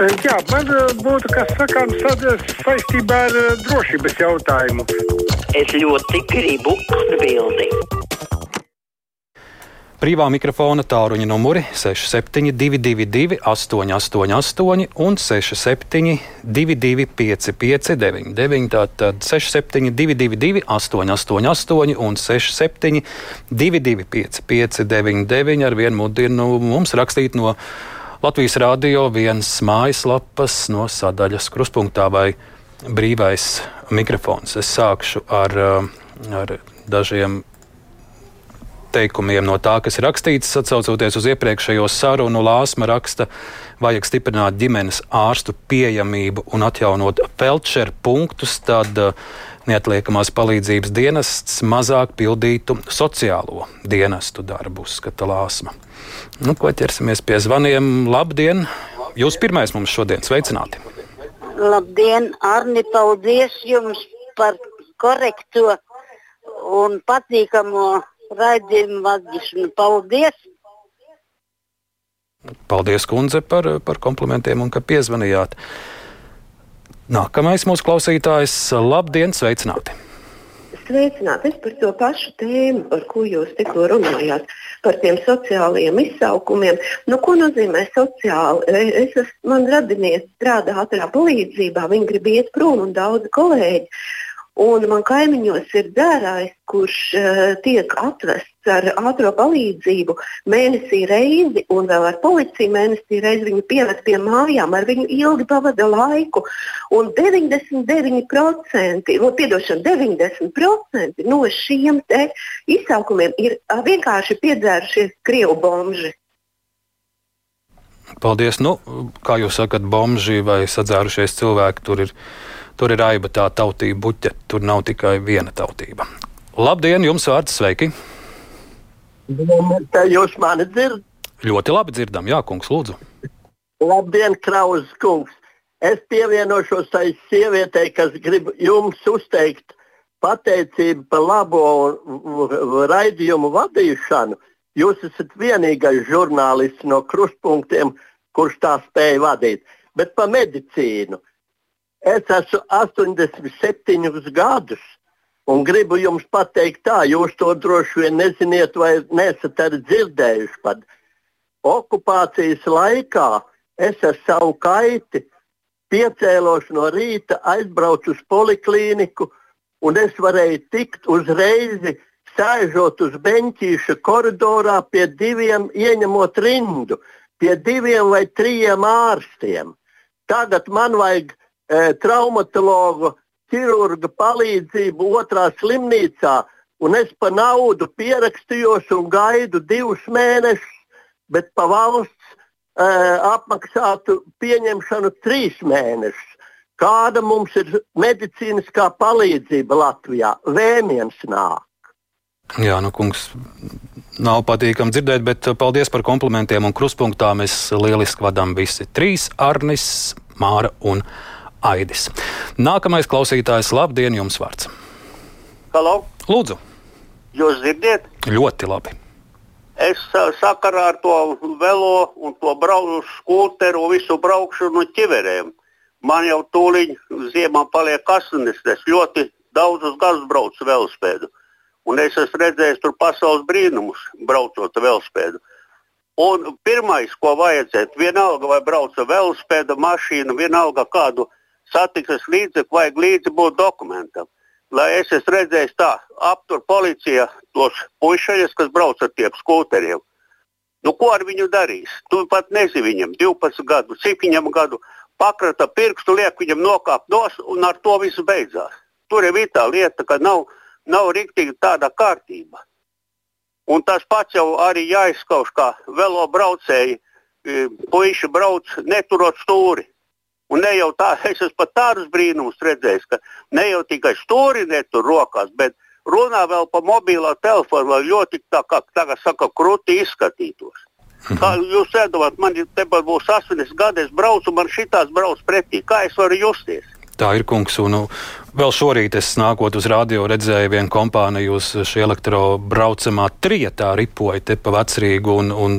Jā, man eh, būtu kas sakāms saistībā ar eh, drošības jautājumu. Es ļoti gribu atbildēt. Brīvā mikrofona tāluņa numuri 6722, 888, un 672, 559, tātad 672, 888, un 672, 559, ar vienu mudinu mums rakstīt no Latvijas Rādio vienas mājaslapas no sadaļas kruspunktā vai brīvais mikrofons. Es sākšu ar, ar dažiem teikumiem no tā, kas ir rakstīts, atcaucoties uz iepriekšējo sarunu, Lāsma raksta, vajag stiprināt ģimenes ārstu pieejamību un atjaunot felčeru punktus, tad uh, neatliekamās palīdzības dienests mazāk pildītu sociālo dienestu darbu, uzskata Lāsma. Nu, ko ķersimies pie zvaniem? Labdien! Jūs pirmais mums šodien sveicināti! Labdien, Arni, paldies jums par korekto un patīkamo raidījumu vadīšanu. Paldies! Paldies, kundze, par, par komplimentiem un ka piezvanījāt. Nākamais mūsu klausītājs - labdien, sveicināti! Sveicināti! Es par to pašu tēmu, par ko jūs tikko runājāt, par tiem sociālajiem izsaukumiem. Nu, ko nozīmē sociāli? Es esmu, man radinieks strādā ātrā palīdzībā, viņi grib iet prom un daudzi kolēģi. Un man kaimiņos ir dzērājs, kurš uh, tiek atvests ar ātrā palīdzību mēnesī reizi, un vēl ar policiju mēnesī reizi viņu pieved pie mājām, ar viņu ilgi pavada laiku. Un 99%, no, piedošana, 90% no šiem izsaukumiem ir uh, vienkārši piedzērušies krievu bomži. Paldies! Nu, kā jūs sakat, bomži vai sadzērušies cilvēki tur ir Tur ir aiba tā tautība buķe, tur nav tikai viena tautība. Labdien, jums vārds sveiki! Tā jūs mani dzirdat? Ļoti labi dzirdam, Jā, kungs, lūdzu. Labdien, Kraus kungs! Es pievienošos tai sievietei, kas grib jums uzteikt pateicību par labo raidījumu vadīšanu. Jūs esat vienīgais žurnālists no krustpunktiem, kurš tā spēja vadīt. Bet par medicīnu. Es esmu 87 gadus un gribu jums pateikt, tā jūs to droši vien neziniet, vai nesat arī dzirdējuši. Pat. Okupācijas laikā es ar savu kaiti piecēlos no rīta, aizbraucu uz poliklīniku, un es varēju tikt uzreiz, sēžot uz beņķīša koridorā pie diviem, ieņemot rindu, pie diviem vai trim ārstiem. Tagad man vajag traumatologu, ķirurga palīdzību otrā slimnīcā, un es pa naudu pierakstījos un gaidu divus mēnešus, bet pa valsts e, apmaksātu pieņemšanu trīs mēnešus. Kāda mums ir medicīniskā palīdzība Latvijā? Vēmiens nāk. Jā, nu, kungs, nav patīkami dzirdēt, bet paldies par komplimentiem un kruspunktā. Mēs lieliski vadām visi trīs - Arnis, Māra un Māra. Aidis. Nākamais klausītājs, labdien, jums vārds. Halo! Lūdzu! Jūs dzirdiet? Ļoti labi. Es sakarā ar to velo un to braucu skūteru, visu braukšanu ķiverēm. Man jau tūlīt ziemā paliek 80. Es ļoti daudzus gadus braucu velospēdu. Un es esmu redzējis tur pasaules brīnumus, braucot velospēdu. Un pirmais, ko vajadzētu, vienalga vai brauca velospēda mašīna, vienalga kādu satiksmes līdzekļu vajag līdzi būt dokumentam. Lai es esmu redzējis tā, aptur policija tos puišaļus, kas brauc ar tiem skūteriem. Nu, ko ar viņu darīs? Tu pat nezini viņam 12 gadu, cik viņam gadu pakrata pirkstu, liek viņam nokāpt nos un ar to viss beidzās. Tur ir tā lieta, ka nav, nav rīktīgi tāda kārtība. Un tas pats jau arī jāizskauž, kā velo braucēji, e, puiši brauc neturot stūri. Un ne jau tā, es esmu pat tādus brīnumus redzējis, ka ne jau tikai stūri netur rokās, bet runā vēl pa mobilo telefonu, lai ļoti tā kā tagad saka, krūti izskatītos. Kā jūs iedomājaties, man tepat būs 80 gadi, es braucu, man šitās brauc pretī. Kā es varu justies? Tā ir kungs, un nu, vēl šorīt es nākot uz radio redzēju vienu kompāniju uz šī elektrobraucamā trietā ripoja te pa vecrīgu, un, un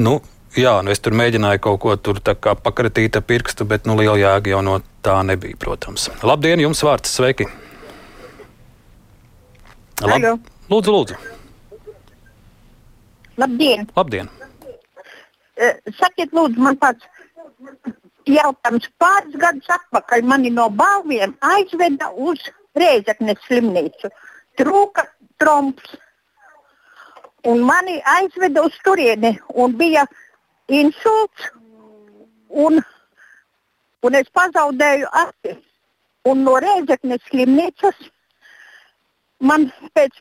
nu, Jā, nu es tur mēģināju kaut ko tur pakratīt ar pirkstu, bet nu, liela jēga jau no tā nebija, protams. Labdien, jums vārds, sveiki! Lab... Halo. Lūdzu, lūdzu! Labdien! Labdien! Uh, sakiet, lūdzu, man tāds jautājums. Pāris gadus atpakaļ mani no balviem aizveda uz Rēzeknes slimnīcu. Trūka tromps. Un mani aizveda uz turieni un bija insults. Un, un es pazaudēju aci. Un no Rēzeknes slimnīcas man pēc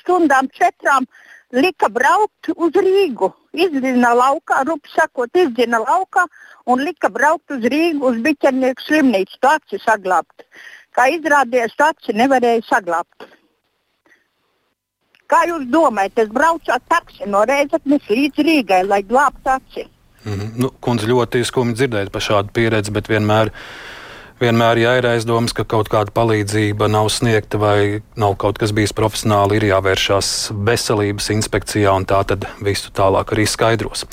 stundām četrām lika braukt uz Rīgu. Izdzina laukā, rupi sakot, izdzina laukā un lika braukt uz Rīgu uz biķernieku slimnīcu, to aci saglabāt. Kā izrādījās, to aci nevarēja saglabāt. Kā jūs domājat, es braucu ar taksi no Reizeknes līdz Rīgai, lai glābtu aci? Mm -hmm. nu, kundze ļoti skumji dzirdēt par šādu pieredzi, bet vienmēr vienmēr ja ir aizdomas, ka kaut kāda palīdzība nav sniegta vai nav kaut kas bijis profesionāli, ir jāvēršās veselības inspekcijā un tā tad visu tālāk arī skaidros.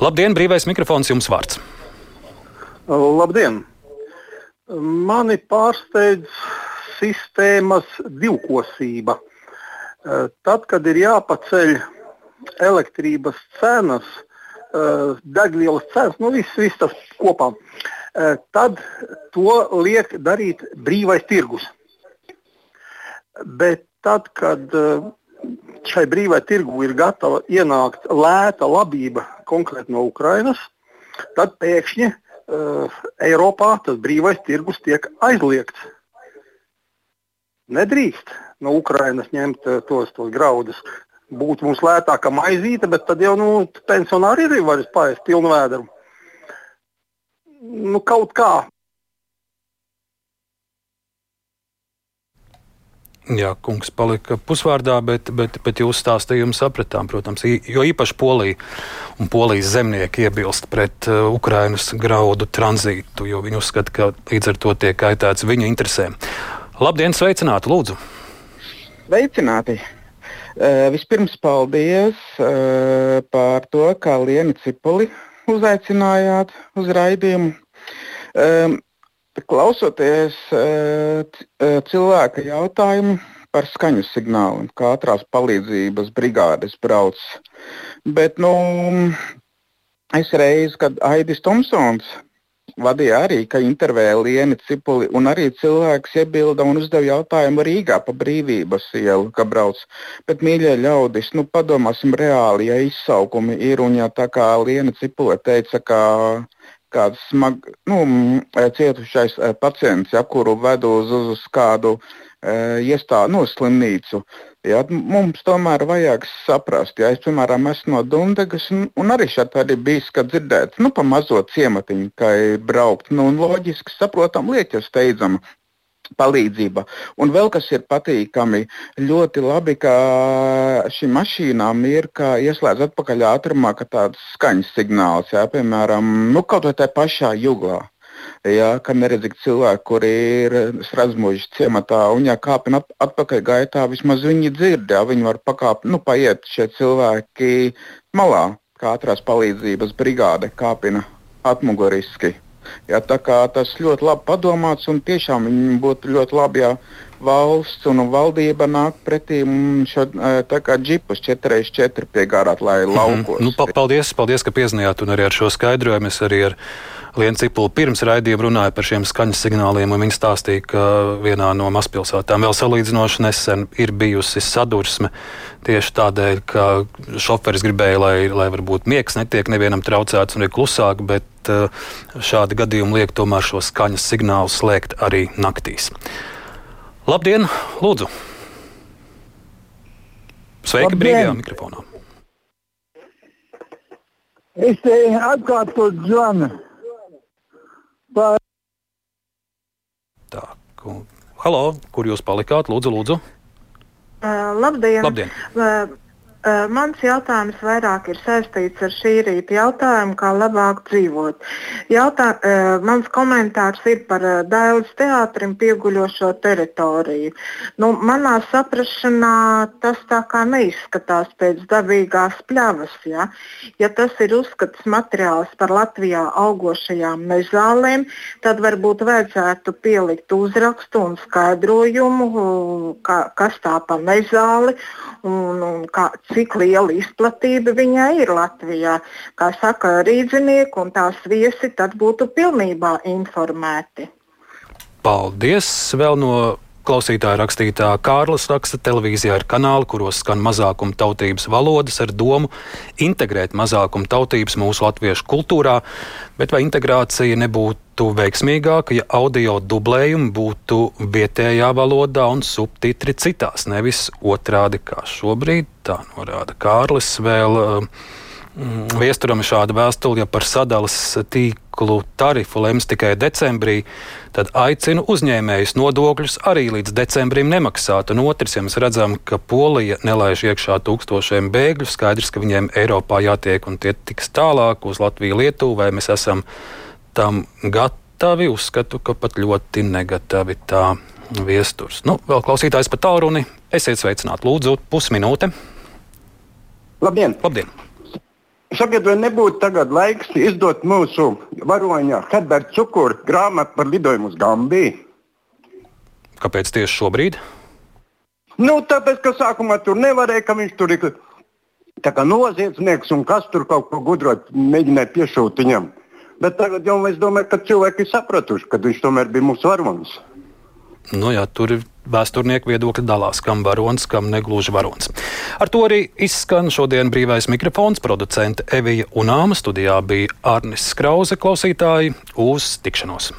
Labdien, brīvais mikrofons jums vārds. Labdien! Mani pārsteidz sistēmas divkosība. Tad, kad ir jāpaceļ elektrības cenas, degvielas cenas, nu viss, viss tas kopā, tad to liek darīt brīvais tirgus. Bet tad, kad šai brīvai tirgu ir gatava ienākt lēta labība konkrēti no Ukrainas, tad pēkšņi uh, Eiropā tas brīvais tirgus tiek aizliegts. Nedrīkst no Ukrainas ņemt uh, tos, tos graudus. Būtu mums lētāka maizīte, bet tad jau nu, pensionāri arī var spēst pilnu vēdru. Nu, kaut kā Jā, kungs palika pusvārdā, bet, bet, bet jūs stāstījumu sapratām, protams, jo īpaši Polija un Polijas zemnieki iebilst pret uh, Ukrainas graudu tranzītu, jo viņi uzskata, ka līdz ar to tiek kaitēts viņu interesēm. Labdien, sveicināti, lūdzu! Sveicināti! Uh, vispirms paldies uh, par to, kā Lienu Cipoli uzaicinājāt uz raidījumu. Um, Klausoties cilvēka jautājumu par skaņu signālu, kā ātrās palīdzības brigādes brauc. Bet nu, es reiz, kad Aidis Tomsons vadīja arī, ka intervēja Lienu Cipuli, un arī cilvēks iebilda un uzdeva jautājumu Rīgā pa brīvības ielu, ka brauc. Bet, mīļie ļaudis, nu padomāsim reāli, ja izsaukumi ir, un ja tā kā Liena Cipule teica, ka kāds smag, nu, cietušais pacients, ja, kuru ved uz, uz kādu e, iestādi, nu, slimnīcu. Ja, mums tomēr vajag saprast, ja es, piemēram, esmu no Dunkas, un, un arī šeit arī bijis, kad dzirdēt, nu, pa mazo ciematiņu, kā ir braukt, nu, un loģiski saprotam lietu, steidzam, palīdzība. Un vēl kas ir patīkami, ļoti labi, ka šīm mašīnām ir ieslēgts atpakaļ ātrumā, ka tāds skaņas signāls, jā, piemēram, nu, kaut vai tajā pašā juglā. Jā, ka neredzīgi cilvēki, kuri ir strādājuši ciematā, un ja kāpina atpakaļ gaitā, vismaz viņi dzird, jā, viņi var pakāpt, nu, paiet šie cilvēki malā, kā ātrās palīdzības brigāde kāpina atmuguriski. Ja, tas ļoti labi padomāts un tiešām būtu ļoti labi, ja valsts un valdība nāk pretī šo džipus 4x4 piegādāt, lai mm -hmm. laukos. Nu, pa paldies, paldies, ka piezinājāt un arī ar šo skaidrojumu. Es arī ar Lienu Cipulu pirms raidījuma runāju par šiem skaņas signāliem, un viņi stāstīja, ka vienā no mazpilsētām vēl salīdzinoši nesen ir bijusi sadursme tieši tādēļ, ka šoferis gribēja, lai, lai varbūt miegs netiek nevienam traucēts un ir klusāk, bet uh, šādi gadījumi liek tomēr šo skaņas signālu slēgt arī naktīs. Labdien, lūdzu! Sveiki, Labdien. brīvajā mikrofonā! Es te atkārtotu zvanu. Par... Tā, ku... Halo, kur jūs palikāt? Lūdzu, lūdzu. Uh, labdien! Labdien. Uh, mans jautājums vairāk ir saistīts ar šī rīta jautājumu, kā labāk dzīvot. Jautā, mans komentārs ir par Dailas teātrim pieguļošo teritoriju. Nu, manā saprašanā tas tā kā neizskatās pēc dabīgās pļavas. Ja, ja tas ir uzskats materiāls par Latvijā augošajām mežālēm, tad varbūt vajadzētu pielikt uzrakstu un skaidrojumu, ka, kas tā pa mežāli un, un kā, cik liela izplatība viņai ir Latvijā. Kā saka rīznieki un tās viesi, tad būtu pilnībā informēti. Paldies! Vēl no Klausītāja rakstītā Kārlis raksta, televīzijā ir kanāli, kuros skan mazākuma tautības valodas ar domu integrēt mazākuma tautības mūsu latviešu kultūrā, bet vai integrācija nebūtu veiksmīgāka, ja audio dublējumi būtu vietējā valodā un subtitri citās, nevis otrādi kā šobrīd, tā norāda Kārlis vēl. Uh, Viesturam ir šāda vēstule, ja par sadalas tīklu tarifu lems tikai decembrī, tad aicinu uzņēmējus nodokļus arī līdz decembrim nemaksāt. Un otrs, ja mēs redzam, ka Polija nelaiž iekšā tūkstošiem bēgļu, skaidrs, ka viņiem Eiropā jātiek un tie tiks tālāk uz Latviju, Lietuvu, vai mēs esam tam gatavi, uzskatu, ka pat ļoti negatavi tā viesturs. Nu, vēl klausītājs pa tālruni. Esiet sveicināti, lūdzu, pusminūte. Labdien! Labdien. Sakiet, vai nebūtu tagad laiks izdot mūsu varoņa Herberta Cukuru grāmatu par lidojumu uz Gambiju? Kāpēc tieši šobrīd? Nu, tāpēc, ka sākumā tur nevarēja, ka viņš tur ir noziedznieks un kas tur kaut ko gudrot mēģināja piešūt viņam. Bet tagad jau es domāju, ka cilvēki ir sapratuši, ka viņš tomēr bija mūsu varonis. Nu, jā, tur ir vēsturnieku viedokļi dalās, kam varonis, kam negluži varonis. Ar to arī izskan šodien brīvais mikrofons. Producente Evija Unāma studijā bija Arnis Krause klausītāji uz tikšanos.